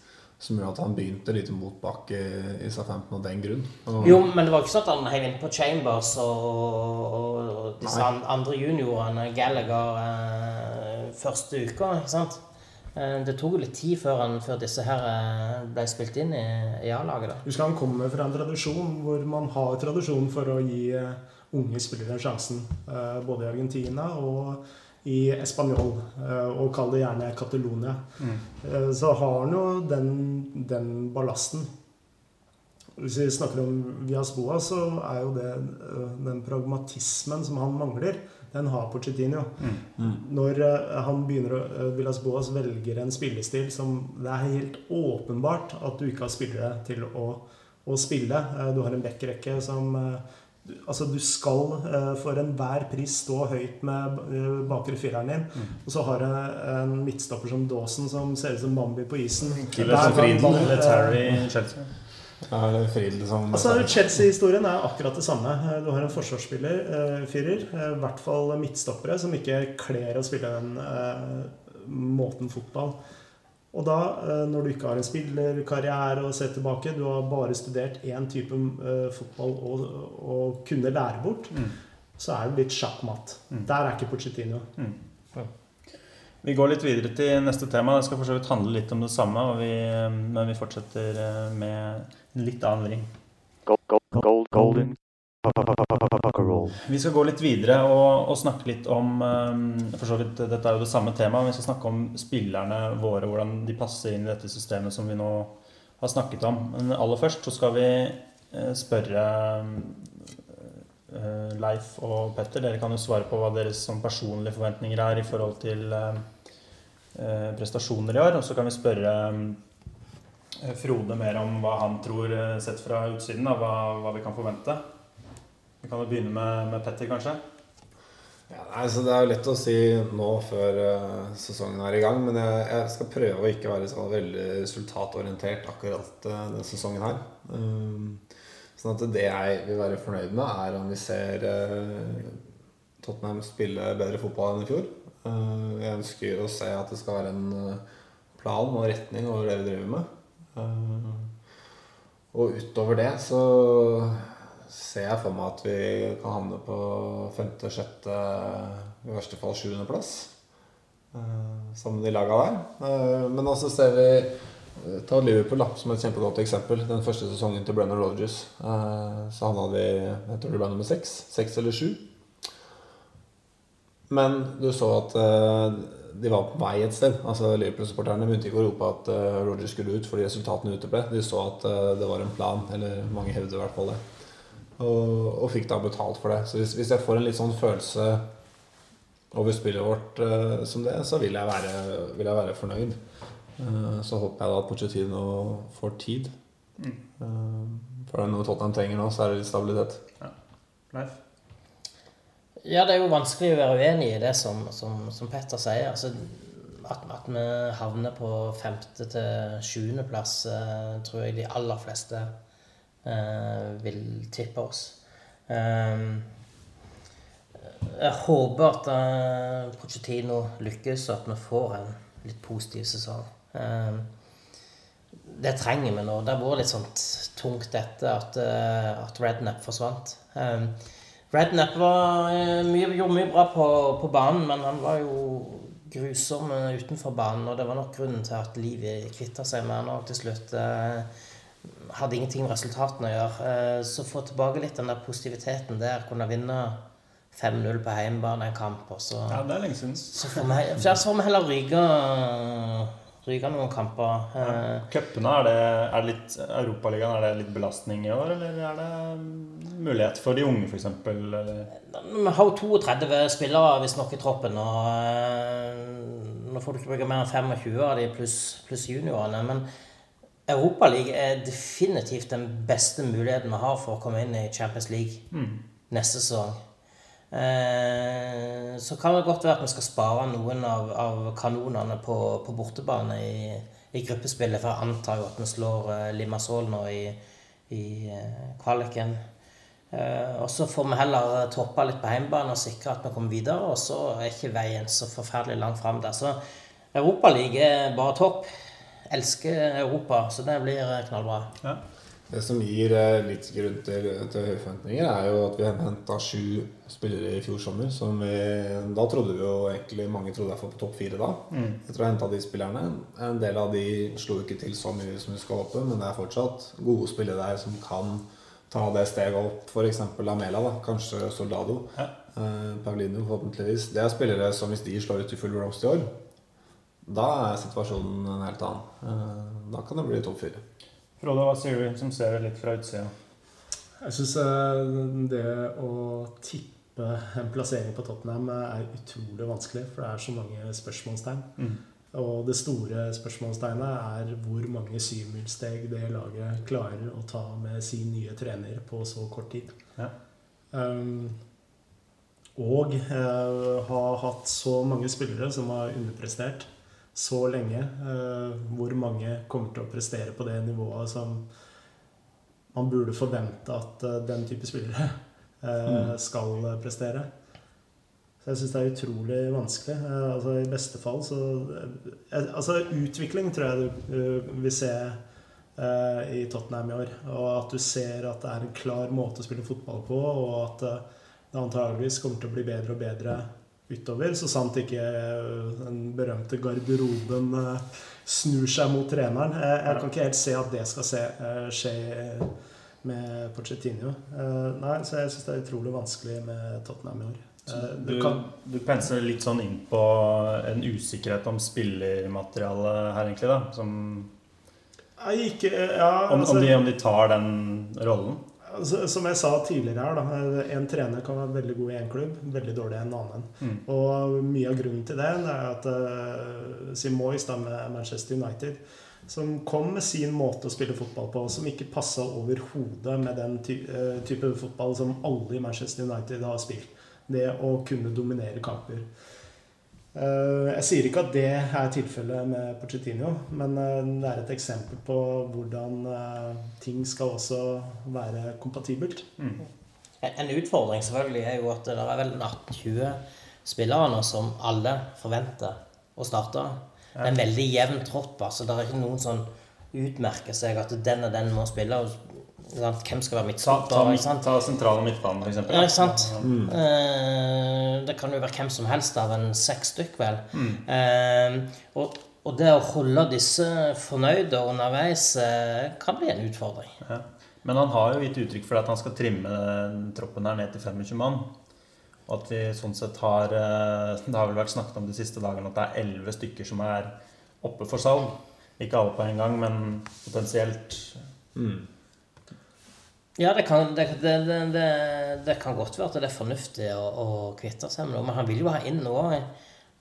Som gjorde at han begynte litt i motbakke i SA-15 av den grunn. Og, Jo, men det var ikke sånn at han heiv innpå Chambers og, og, og disse Nei. andre juniorene, Gallagher, eh, første uka, ikke sant? Eh, det tok jo litt tid før, han, før disse her eh, ble spilt inn i, i A-laget, da. Husk han kommer fra en tradisjon hvor man har tradisjon for å gi eh, unge spillere sjansen. eh, Både i Argentina og i Español, eh, og kall det gjerne Catalonia. mm. Så har han jo den, den ballasten. Hvis vi snakker om Vias Boa, så er jo det eh, den pragmatismen som han mangler, den har Pochettino. Når eh, han begynner å eh, Villas Boas velger en spillestil som det er helt åpenbart at du ikke har spillere til å, å spille. Eh, Du har en backrekke som eh, du- Altså, du skal uh, for enhver pris stå høyt med eh, bakre fireren din. Og så har du en midtstopper som Dawson som ser ut som Bambi på isen. Eller som Friedel eller eh, Terry Chelsea. Altså, Chelsea-historien er akkurat det samme. Du har en forsvarsspiller, uh, firer, eh, i hvert fall midtstoppere, som ikke kler å spille den eh, måten fotball. Og da, eh, når du ikke har en spillerkarriere å se tilbake, du har bare studert én type eh, fotball og, og kunne lære bort, Mm. så er det blitt sjakkmatt. Mm. Der er ikke Pochettino. Vi går litt videre til neste tema. Det skal for så vidt handle litt om det samme, og vi, men vi fortsetter eh, med en litt annen vri. Gold, gold, gold, golden. Vi skal gå litt videre og, og snakke litt om For så vidt, dette er jo det samme temaet. Vi skal snakke om spillerne våre, hvordan de passer inn i dette systemet som vi nå har snakket om. Men aller først så skal vi spørre Leif og Petter. Dere kan jo svare på hva deres personlige forventninger er i forhold til prestasjoner i år. Og så kan vi spørre Frode mer om hva han tror, sett fra utsiden, da, hva, hva vi kan forvente. Vi kan jo begynne med, med Petter, kanskje. Ja, nei, så Det er jo lett å si nå før uh, sesongen er i gang, men jeg, jeg skal prøve å ikke være så veldig resultatorientert akkurat uh, denne sesongen her. Um, sånn at det jeg vil være fornøyd med, er om vi ser uh, Tottenham spille bedre fotball enn i fjor. Jeg ønsker å se at det skal være en plan og retning over det vi driver med. Og utover det så ser jeg for meg at vi kan havne på femte, sjette, i verste fall sjuendeplass. Uh, sammen med de laga der. Eh, men også ser vi eh, Ta Liverpool da, som et kjempegodt eksempel. Den første sesongen til Brenner Rogers. Så havna de jeg tror det ble nummer seks. Seks eller sju. Men du så at eh, de var på vei et sted. Altså Liverpool-supporterne begynte ikke å rope at uh, skulle ut fordi resultatene uteble. De så at eh, det var en plan, eller mange hevder i hvert fall det. Og, og fikk da betalt for det. Så hvis, hvis jeg får en litt sånn følelse over spillet vårt uh, som det, så vil jeg være, vil jeg være fornøyd. Uh, så håper jeg da at Pochettino får tid. Mm. Uh, for det er noe Tottenham trenger nå, så er det litt stabilitet. Leif? Ja, det er jo vanskelig å være uenig i det som, som, som Petter sier. Altså, at, at vi havner på femte til sjuendeplass, uh, tror jeg de aller fleste vil tippe oss. Eh, jeg håper at uh, Pochettino lykkes, og at vi får en litt positiv sesong. Eh, det trenger vi nå. Det har vært litt sånn tungt etter at, eh, at Rednap forsvant. Eh, Rednap eh, gjorde mye bra på, på banen, men han var jo grusom eh, utenfor banen. Og det var nok grunnen til at livet kvitta seg med han til slutt. Eh, hadde ingenting med resultatene å gjøre. Eh, så få tilbake litt den der positiviteten der. Kunne vinne 5-0 på hjemmebane en kamp, og så Ja, det er lenge siden. så får vi, så får vi heller ryke, ryke noen kamper. Eh, Cupene, er det, er det litt Europaligaen, er det litt belastning i år, eller er det mm, mulighet for de unge, f.eks.? Vi har jo 32 spillere visstnok i troppen, og eh, nå får du ikke bruke mer enn 25 av de pluss pluss juniorene. Men Europaligaen er definitivt den beste muligheten vi har for å komme inn i Champions League neste sesong. Eh, så kan det godt være at vi skal spare noen av, av kanonene på, på bortebane i, i gruppespillet, for jeg antar jo at vi slår eh, Limassol nå i, i eh, kvaliken. Eh, og så får vi heller toppe litt på hjemmebane og sikre at vi kommer videre, og så er ikke veien så forferdelig langt fram der. Så Europaligaen er bare topp. Elsker Europa, så det blir eh, knallbra. Ja. Det som gir eh, litt grunn til, til høye forventninger, er jo at vi henta sju spillere i fjor sommer. Som vi, da trodde vi jo egentlig mange trodde jeg var på topp fire da. Mm. Etter å ha henta de spillerne. En del av de slo ikke til så mye som vi skal håpe, men det er fortsatt gode spillere der som kan ta det steget opp. F.eks. Lamela, da. Kanskje Soldado. Ja. Eh, Paulino, forhåpentligvis. Det er spillere som hvis de slår ut i full blomst i år, da er situasjonen en helt annen. Eh, da kan det bli topp fire. Frode, hva sier du som ser det litt fra utsida? Jeg syns det å tippe en plassering på Tottenham er utrolig vanskelig, for det er så mange spørsmålstegn. Mm. Og det store spørsmålstegnet er hvor mange syvmilssteg det laget klarer å ta med sin nye trener på så kort tid. Ja. Um, og uh, ha hatt så mange spillere som har underprestert så lenge. eh, hvor mange kommer til å prestere på det nivået som man burde forvente at eh, den type spillere eh, skal prestere. Så jeg syns det er utrolig vanskelig. Altså I beste fall så Altså utvikling tror jeg du vil se i Tottenham i år. Og at du ser at det er en klar måte å spille fotball på, og at det antageligvis kommer til å bli bedre og bedre utover. Så sant ikke eh, den berømte garderoben eh, snur seg mot treneren. Jeg, jeg kan ikke helt se at det skal se, eh, skje med Pochettino. Nei, så jeg syns det er utrolig vanskelig med Tottenham i år. Du, du pensler litt sånn inn på en usikkerhet om spillermaterialet her, egentlig, da. Som, ikke, ja, om, altså, om, de, om de tar den rollen. Altså, som jeg sa tidligere her, da, en trener kan være veldig god i én klubb, veldig dårlig i en annen. Mm. Og mye av grunnen til det, det er at uh, Sim Moyes med Manchester United som kom med sin måte å spille fotball på, som ikke passa overhodet med den ty eh, type fotball som alle i Manchester United har spilt. Det å kunne dominere kamper. Eh, jeg sier ikke at det er tilfellet med Pochettino, men eh, det er et eksempel på hvordan eh, ting skal også være kompatibelt. Mm. En utfordring selvfølgelig er jo at det er vel 18-20 spillere nå som alle forventer å starte. Det er en veldig jevn tropp. altså Det er ikke noen som utmerker seg at den og den må spille. og Hvem skal være midtstopper? ta, ta, sant? ta sentrale midtbanen, f.eks. Ja, ikke sant? Eh, det kan jo være hvem som helst av en seks stykk, vel. Mm. Eh, og, og det å holde disse fornøyde underveis eh, kan bli en utfordring. Ja. Men han har jo gitt uttrykk for at han skal trimme troppen her ned til 25 mann. Og at vi sånn sett har eh, Det har vel vært snakket om de siste dagene at det er 11 stykker som er oppe for salg. Ikke alle på en gang, men potensielt Ja, det kan, det, det, det, kan godt være at det er fornuftig å, å kvitte seg med noe, men han vil jo ha inn noe.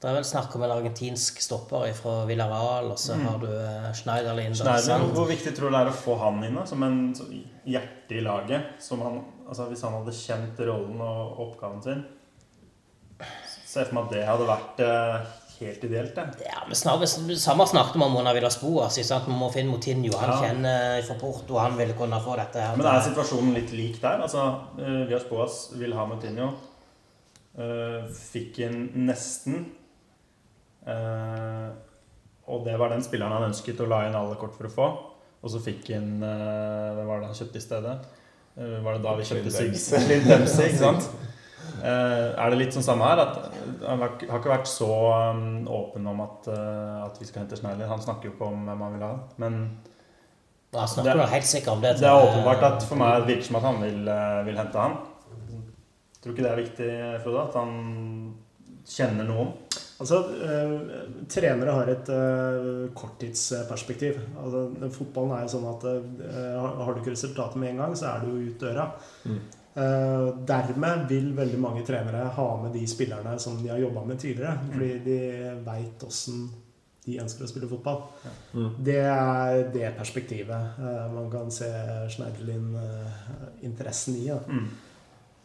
Det er vel snakk om en argentinsk stopper fra Villarreal, og så har du eh, Schneiderlin. Schneider, sant? hvor viktig tror du det er å få han inn da, som en hjerte i laget? Som han, altså Hvis han hadde kjent rollen og oppgaven sin Se for meg at det hadde vært eh, helt ideelt. det. Ja, men snak, Samme snakket vi om under Villas Boas. Vi må finne Moutinho. Han Ja. kjenner fra Porto, han ville kunne få dette her. Men er situasjonen litt lik der? Altså, uh, Vias Boas vil ha Moutinho. Eh, fikk inn nesten. Eh, og det var den spilleren han ønsket å la inn alle kort for å få. Og så fikk han Hvem var det han kjøpte i stedet? Eh, var det da vi kjøpte Sig- Dempsey. Dempsey? ikke sant? Eh, er det litt sånn samme her? At Han har ikke vært så um, åpen om at, eh, at vi skal hente Schneider. Han snakker jo ikke om hvem han vil ha. Men Han snakker det- helt sikkert om det. det er åpenbart at for meg virker som at han vil, eh, vil hente han. Tror du ikke det er viktig, Frode? At han kjenner noen? Altså, eh, Trenere har et eh, korttidsperspektiv. Altså, fotballen er jo sånn at eh, har du ikke resultatet med en gang, så er du jo ut døra. Mm. Eh, dermed vil veldig mange trenere ha med de spillerne som de har jobba med tidligere. Fordi de veit åssen de ønsker å spille fotball. Mm. Det er det perspektivet eh, man kan se Schneiderlin-interessen i. Da. Mm.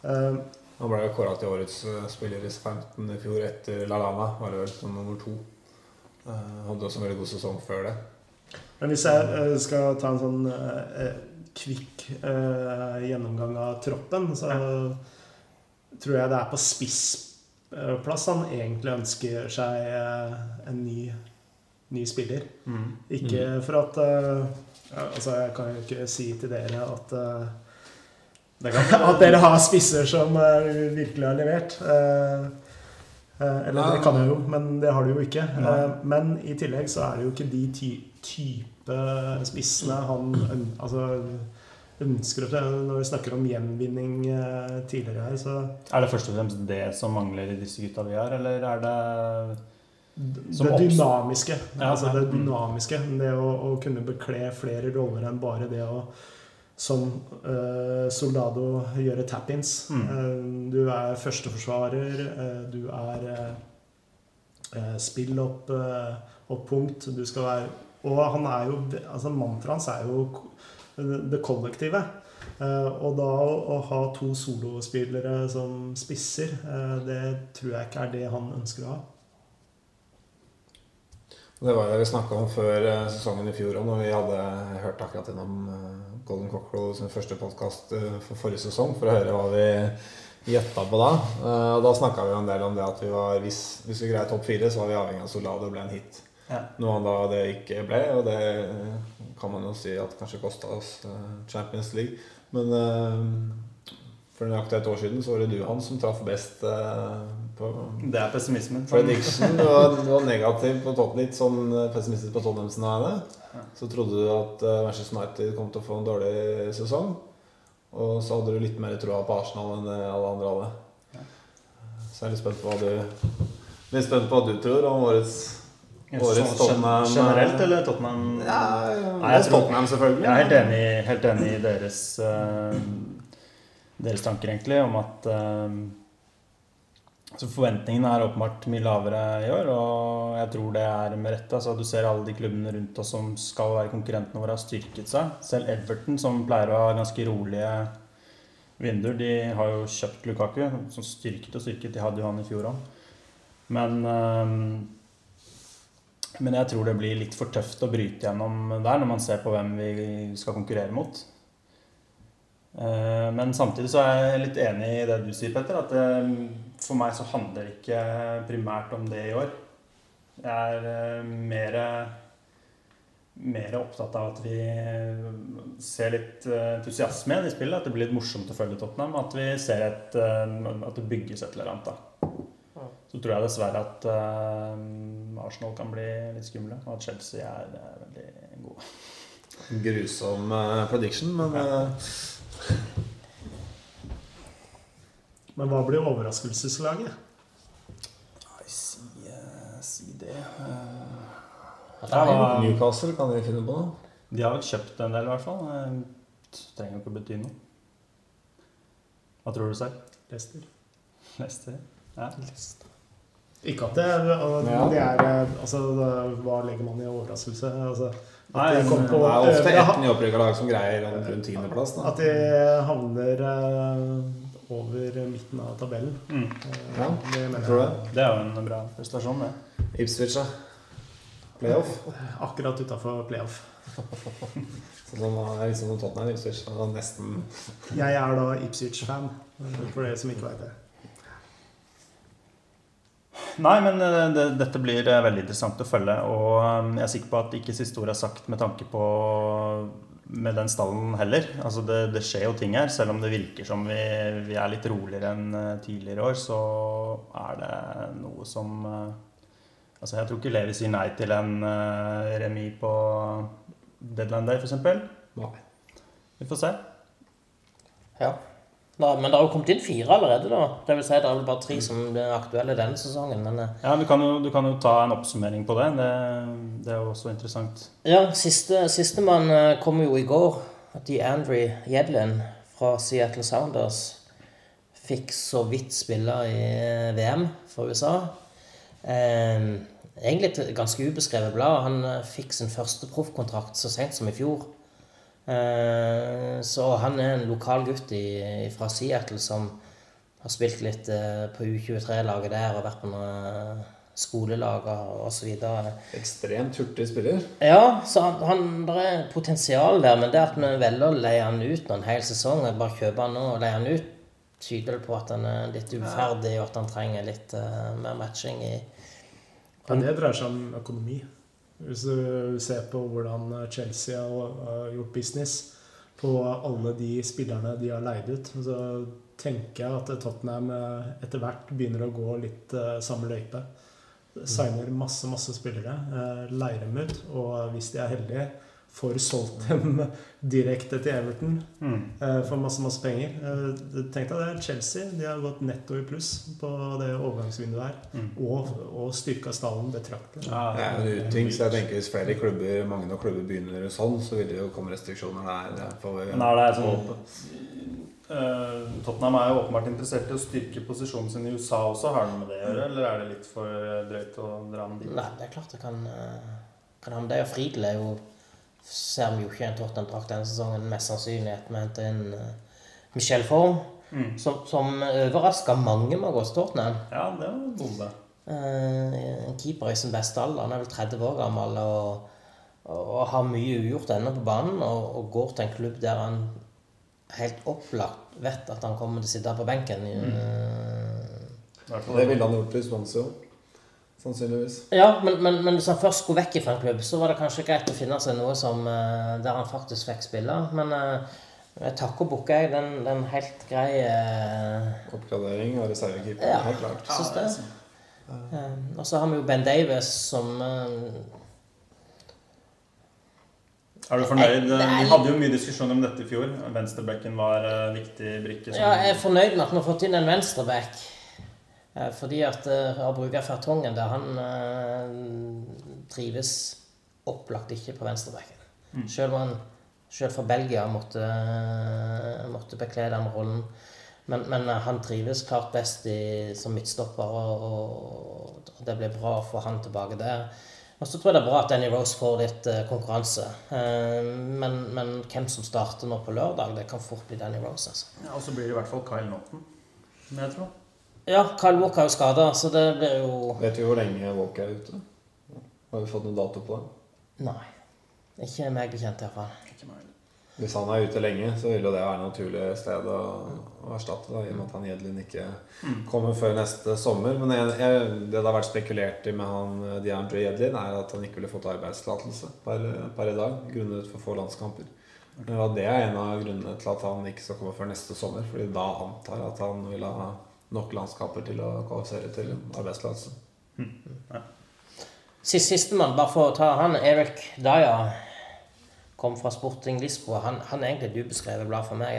Eh, Han ble jo kåra til årets eh, spiller i 15 i fjor etter Lallana, var det vel, som nummer to. Uh, hadde også en veldig god sesong før det. Men hvis jeg uh, skal ta en sånn eh, kvikk eh, gjennomgang av troppen, så tror jeg det er på spissplass han egentlig ønsker seg eh, en ny ny spiller. Mm. Ikke for at eh, Altså, jeg kan jo ikke si til dere at eh, At dere har spisser som eh, virkelig har levert. Eh, eh, eller det kan jeg jo, men det har du jo ikke. Eh, men i tillegg så er det jo ikke de ty type spissene han altså, ønsker å Når vi snakker om gjenvinning eh, tidligere her, så Er det først og fremst det som mangler i disse gutta vi har, eller er det Som det dynamiske. Ja, altså det Mm. dynamiske. Det å, å kunne bekle flere roller enn bare det å som uh, Soldado gjøre tap-ins. Mm. Uh, du er førsteforsvarer, uh, du er eh, eh, spill opp, eh, opp punkt. Du skal være Og han er jo altså Mantraet hans er jo det kollektive. Eh, og da å, ha to solospillere som spisser, eh, det tror jeg ikke er det han ønsker å ha. Det var det vi snakka om før eh, sesongen i fjor òg, når vi hadde hørt akkurat eh, Golden Cockerel sin første podkast for forrige sesong, for å høre hva vi gjetta på da. Og da snakka vi en del om det at vi var, hvis, hvis vi greier topp fire, så var vi avhengig av at Solado ble en hit. Ja. Noe da det ikke ble, og det kan man jo si at kanskje kosta oss eh, Champions League. Men eh, for nøyaktig et år siden så var det du, han, som traff best eh, på Det er pessimismen. Prediction. Du var, du var negativ på topp litt sånn pessimistisk på Tottenham sine vegne. Så trodde du at Manchester United kom til å få en dårlig sesong. Og så hadde du litt mer troa på Arsenal enn alle andre hadde. Så jeg er litt spent på hva du Litt spent på hva du tror om årets Årets Tottenham, Generelt, eh, eller Tottenham? Ja, Nei, jeg tror- Tottenham selvfølgelig. Jeg er helt enig, helt enig i deres, eh, deres tanker, egentlig, om at eh, altså Forventningene er åpenbart mye lavere i år, og jeg tror det er med rette. Altså, du ser alle de klubbene rundt oss som skal være konkurrentene våre, har styrket seg. Selv Everton, som pleier å ha ganske rolige vinduer, de har jo kjøpt Lukaku. Som styrket og styrket. De hadde jo han i fjor òg. Men men jeg tror det blir litt for tøft å bryte gjennom der når man ser på hvem vi skal konkurrere mot. Eh, Men samtidig så er jeg litt enig i det du sier, Petter. At det, for meg så handler det ikke primært om det i år. Jeg er eh, mer, mer opptatt av at vi ser litt eh, entusiasme igjen i spillet. At det blir litt morsomt å følge Tottenham. At vi ser et, eh, at det bygges et eller annet. da. Så tror jeg dessverre at uh, Arsenal kan bli litt skumle, og at Chelsea er, er veldig gode. Grusom uh, prediction, men uh... Men hva blir overraskelseslaget? Nei, si, eh, si det eh. Er- Newcastle kan vi finne på noe. De har vel kjøpt en del, i hvert fall. Det trenger jo ikke å bety noe. Hva tror du selv? Leicester. Leicester? Ja. Ikke at det, og Ja. det er eh, Altså, hva legger man i overraskelse? Altså, at Nei, de på Det er ofte ett nyopprykka lag som greier en rundt tiendeplass. At de havner uh, over midten av tabellen. Mm. Eh, Ja, det mener jeg tror jeg. Det er jo en bra prestasjon, det. Ipswich, da. Playoff. Akkurat utafor playoff. Så sånn er liksom som Tottenham Ipswich. Nesten Jeg er da Ipswich-fan, eh, for dere som ikke veit det. Nei, men eh, det, dette blir eh, veldig interessant å følge. Og eh, jeg er sikker på at ikke siste ord er sagt med tanke på med den stallen heller. Altså det, det skjer jo ting her. Selv om det virker som vi, vi er litt roligere enn tidligere år, så er det noe som Altså Jeg tror ikke Levi sier nei til en remis på deadline day, f.eks. Vi får se. Ja. Da, men det har jo kommet inn fire allerede, da. Det vil si det er vel bare tre som er aktuelle denne sesongen. Men eh, Ja, du kan, jo, du kan jo ta en oppsummering på det. Det, det er jo også interessant. ja, siste, sistemann eh, kom jo i går. DeAndre Jedlin fra Seattle Sounders fikk så vidt spille i eh, VM for USA. Eh, egentlig et ganske ubeskrevet blad. Han fikk sin første proffkontrakt så sent som i fjor. Eh, så han er en lokal gutt i, fra Seattle som har spilt litt eh, på U23-laget der og vært på noen skolelag og så videre. ekstremt hurtig spiller. Ja, så han, han, det er potensial der, men det at vi velger å leie han ut en hel sesong, og bare kjøpe han nå og leie han ut, tyder vel på at han er litt uferdig, og at han trenger litt uh, mer matching i Men det dreier seg om økonomi. Hvis du ser på hvordan Chelsea har gjort business på alle de spillerne de har leid ut, så tenker jeg at Tottenham eh, etter hvert begynner å gå litt eh, samme løype. Signer masse, masse spillere, eh, leier dem ut, og hvis de er heldige, får solgt dem direkte til Everton Mm. eh, for masse, masse penger. Eh, Tenk deg det, Chelsea de har gått netto i pluss på det overgangsvinduet her, Mm. og, og styrka stallen betraktelig. Ja, Det er en uting, så jeg tenker hvis flere klubber, mange nok klubber begynner sånn, så vil det jo komme restriksjoner der. Det får Nei, det er sånn Uh, Eh, Tottenham er jo åpenbart interessert i å styrke posisjonen sin i USA også. Har det med det å gjøre, eller er det litt for drøyt å dra den dit? Nei, det er klart det kan, kan ha med det. Og Friedel er jo Ser vi jo ikke en Tottenham-drakt denne sesongen, mest sannsynlig at vi henter inn uh, Michel Form, Mm. som, som overraska mange med å gå til Tottenham. Ja, det var bombe. Uh, en keeper i sin beste alder. Han er vel 30 år gammel og, og har mye ugjort ennå på banen. Og, og går til en klubb der han helt opplagt vet at han kommer til å sitte på benken. Mm. Uh, Det ville han gjort i Swansea òg. Sannsynligvis. Ja, men, men, men hvis han først skulle vekk fra en klubb, så var det kanskje greit å finne seg noe som, eh, der han faktisk fikk spille. Men eh, jeg takker og bukker, jeg. Den, den helt grei eh, Oppgradering av reservekeeper. Ja. Helt klart. Syns det. Eh, Og så har vi jo Ben Davis som Er du fornøyd? Vi hadde jo mye diskusjon om dette i fjor. Venstrebacken var viktig brikke. som- Ja, jeg er fornøyd med at vi har fått inn en venstreback. Eh, Fordi at eh, å bruke Fertongen der, han eh, trives opplagt ikke på venstrebacken. Mm. Selv om han selv for Belgia måtte, eh, måtte bekle den rollen. Men, men eh, han trives klart best i, som midtstopper, og, og, det blir bra å få han tilbake der. Og så tror jeg det er bra at Danny Rose får litt eh, konkurranse. Eh, men, men hvem som starter nå på lørdag, det kan fort bli Danny Rose. altså. Ja, og så blir det i hvert fall Kyle Naughton. Men jeg tror. Ja, Kyle Walker er jo skada, så det blir jo Vet vi hvor lenge Walker er ute? Har vi fått noen dato på det? Nei. Ikke meg bekjent, iallfall. Hvis han er ute lenge, så vil jo det være et naturlig sted å, å erstatte. Da, I og med at han Jedlin ikke kommer før neste sommer. Men jeg, jeg, det det har vært spekulert i med han eh, DeAndre Jedlin, er at han ikke ville fått arbeidstillatelse per, per i dag grunnet for få landskamper. Ja, det er en av grunnene til at han ikke skal komme før neste sommer. Fordi da antar jeg at han vil ha nok landskamper til å kvalifisere til arbeidstillatelse. Sist Sistemann, bare for å ta han, Eric Dyer, kom fra Sporting Lisboa. Han, han er egentlig et ubeskrevet blad for meg.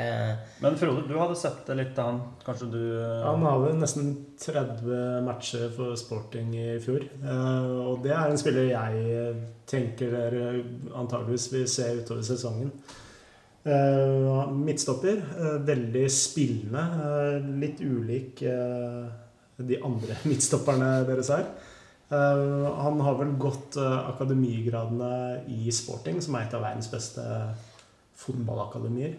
Men Frode, du hadde sett det litt av han Kanskje du eh, Han har vel nesten 30 matcher for Sporting i fjor. Eh, Og det er en spiller jeg tenker dere antageligvis vil se utover sesongen. Eh, Midtstopper. eh, Veldig spillende. eh, Litt ulik de andre midtstopperne deres er. Han har vel gått akademigradene i Sporting, som er et av verdens beste fotballakademier.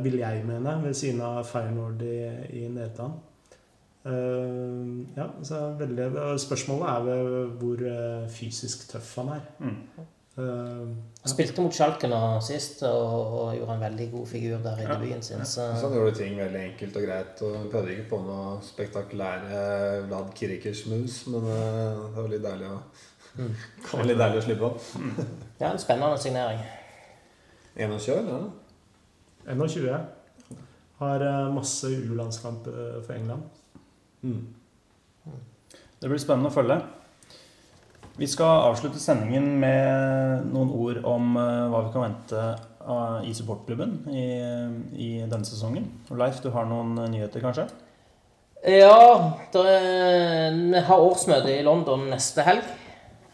vil jeg mene, ved siden av Feyenoord i, i Nederland. Ja, så veldig, Spørsmålet er hvor fysisk tøff han er. Mm. Eh, ja. Spilte mot Schalke nå sist og, og gjorde en veldig god figur der i Ja. debuten sin. Så Så han gjorde ting veldig enkelt og greit. Og prøvde ikke på noe spektakulære Vlad Kirikers-moves, men uh, det var litt deilig å Mm. litt deilig å slippe han. ja, en spennende signering. 21, ja. 21. Har eh, masse U-landskamp for England. Mm. Det blir spennende å følge. Vi skal avslutte sendingen med noen ord om eh, hva vi kan vente i supportklubben i, i denne sesongen. Leif, du har noen eh, nyheter, kanskje? Ja, er, vi har årsmøte i London neste helg.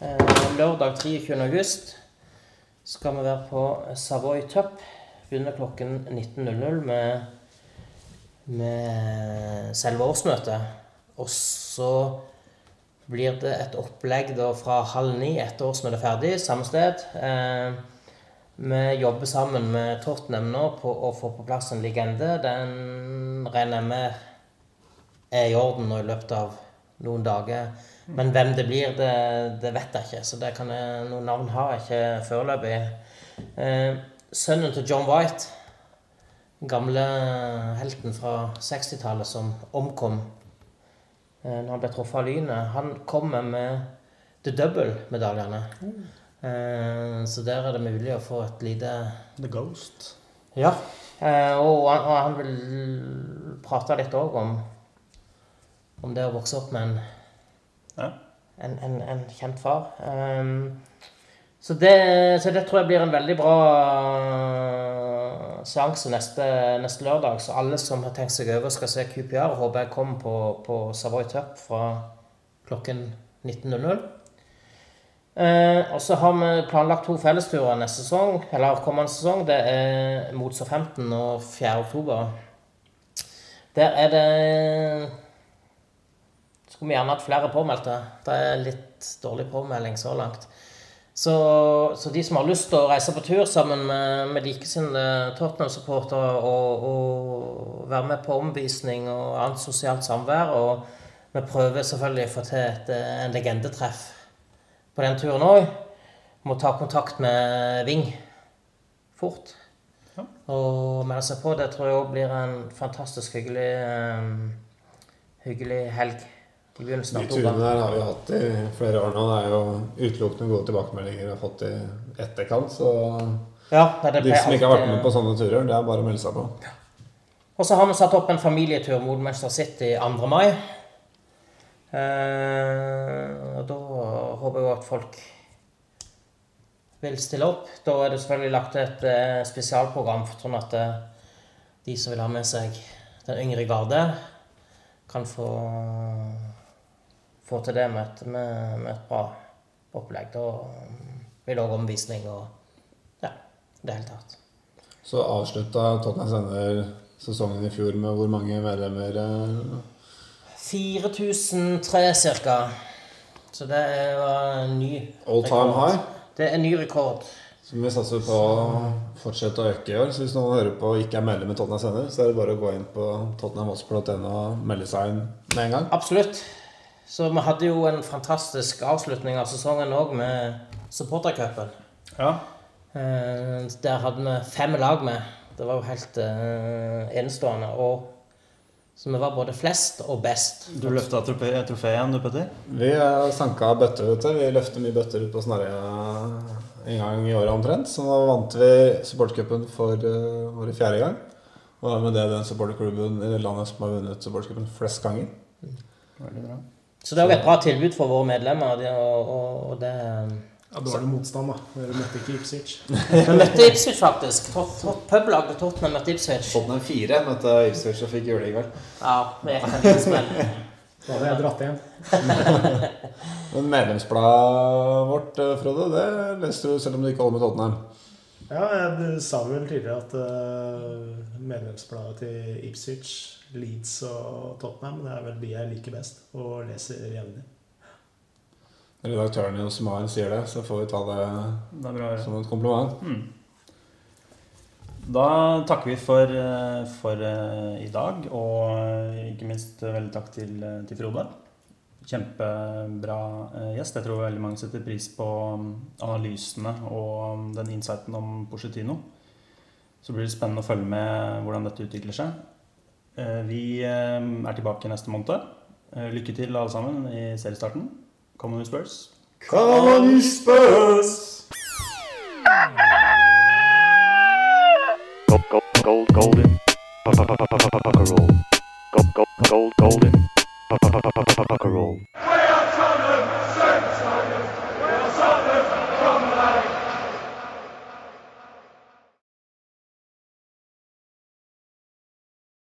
Eh, Lørdag 23. august skal vi være på Savoy Tup. Begynner klokken 19.00 med, med selve årsmøtet. Og så blir det et opplegg da fra halv ni etter årsmøtet er ferdig, samme sted. Eh, vi jobber sammen med Tottenham nå på å få på plass en legende. Den regner jeg med er i orden nå i løpet av noen dager. Men hvem det blir, det, det vet jeg ikke. Så det kan jeg, noen navn har jeg ikke foreløpig. Eh, sønnen til John White, gamle helten fra 60-tallet som omkom når han ble truffet av lynet, han kommer med the double-medaljene. Eh, så der er det mulig å få et lite The Ghost. Ja. Eh, og, han- og han vil prate litt òg om, om det å vokse opp med en, Ja. en, en, en kjent far. Så, det, så det tror jeg blir en veldig bra seanse neste, neste lørdag. Så alle som har tenkt seg over skal se QPR, håper jeg kommer på, på Savoy Tup fra klokken 19.00. Eh, og så har vi planlagt to fellesturer neste sesong, eller kommende sesong. Det er mot Southampton og 4. oktober. Der er det Skulle vi gjerne hatt flere påmeldte. Det er litt dårlig påmelding så langt. Så, så de som har lyst til å reise på tur sammen med, med likesinnede Tottenham-supportere og, og være med på omvisning og annet sosialt samvær og vi prøver selvfølgelig å få til et, en legendetreff på den turen òg. Må ta kontakt med Ving fort. Ja. Og melde seg på. Det tror jeg òg blir en fantastisk hyggelig, eh, hyggelig helg. De turene der har vi hatt i flere år nå. Det er jo utelukkende gode tilbakemeldinger vi har fått i etterkant. Så Ja, nei, det de som ikke har vært med på sånne turer, det er bare å melde seg på. Og så har vi satt opp en familietur mot Manchester City 2. mai. Eh, og da håper jeg at folk vil stille opp. Da er det selvfølgelig lagt et eh, spesialprogram sånn at eh, de som vil ha med seg den yngre garde, kan få, få til det med et, med, med et bra opplegg. Da blir det òg omvisning og ja, det hele tatt. Så avslutta Tottenham Sender sesongen i fjor med hvor mange medlemmer? eh, 4003 ca. Så det var en ny All time high. Det er en ny rekord. Som vi satser på å fortsette å øke i år. Så hvis noen hører på og ikke er medlem i Tottenham Sender, så er det bare å gå inn på tottenhamhotspur.no og melde seg inn med en gang. Absolutt. Så vi hadde jo en fantastisk avslutning av sesongen òg med supportercupen. Ja. Eh, Der hadde vi fem lag med. Det var jo helt uh, enestående. Og så vi var både flest og best. Du løfta trofeet igjen, du, Petter? Vi har sanka bøtter, vet du. Vi løfter mye bøtter ut på Snarøya en gang i året omtrent. Så nå vant vi supportercupen for uh, vår fjerde gang. Og da med det den supporterklubben i landet som har vunnet supportercupen flest ganger. Veldig bra. Så det er jo et bra tilbud for våre medlemmer. Og, og, og det Ja, det motstand, da. Dere møtte ikke Ipswich. Vi møtte Ipswich, faktisk. Publag på Tottenham møtte Ipswich. Tottenham 4 møtte Ipswich og fikk juling, vel. Ja, vi gikk en smell. Da hadde jeg dratt igjen. Men medlemsbladet vårt, eh, Frode, det leste du selv om du ikke holder med Tottenham. Ja, jeg sa vel tidligere at uh, medlemsbladet til Ipswich, Leeds og Tottenham det er vel de jeg liker best og leser jevnlig. Redaktøren i Osmar sier det, så får vi ta det Det bra ja. som et kompliment. Da takker vi for, eh, for eh, i dag, og eh, ikke minst veldig takk til, til Frode. Kjempebra gjest. Jeg tror veldig mange setter pris på mm, analysene og mm, den insighten om Porcetino. Så blir det spennende å følge med hvordan dette utvikler seg. Vi er tilbake neste måned. Lykke til, alle sammen, i seriestarten. Come on, you Spurs. Come on, you Spurs! Gold, gold, gold, golden. Roll. Gold, gold, gold, golden. Roll.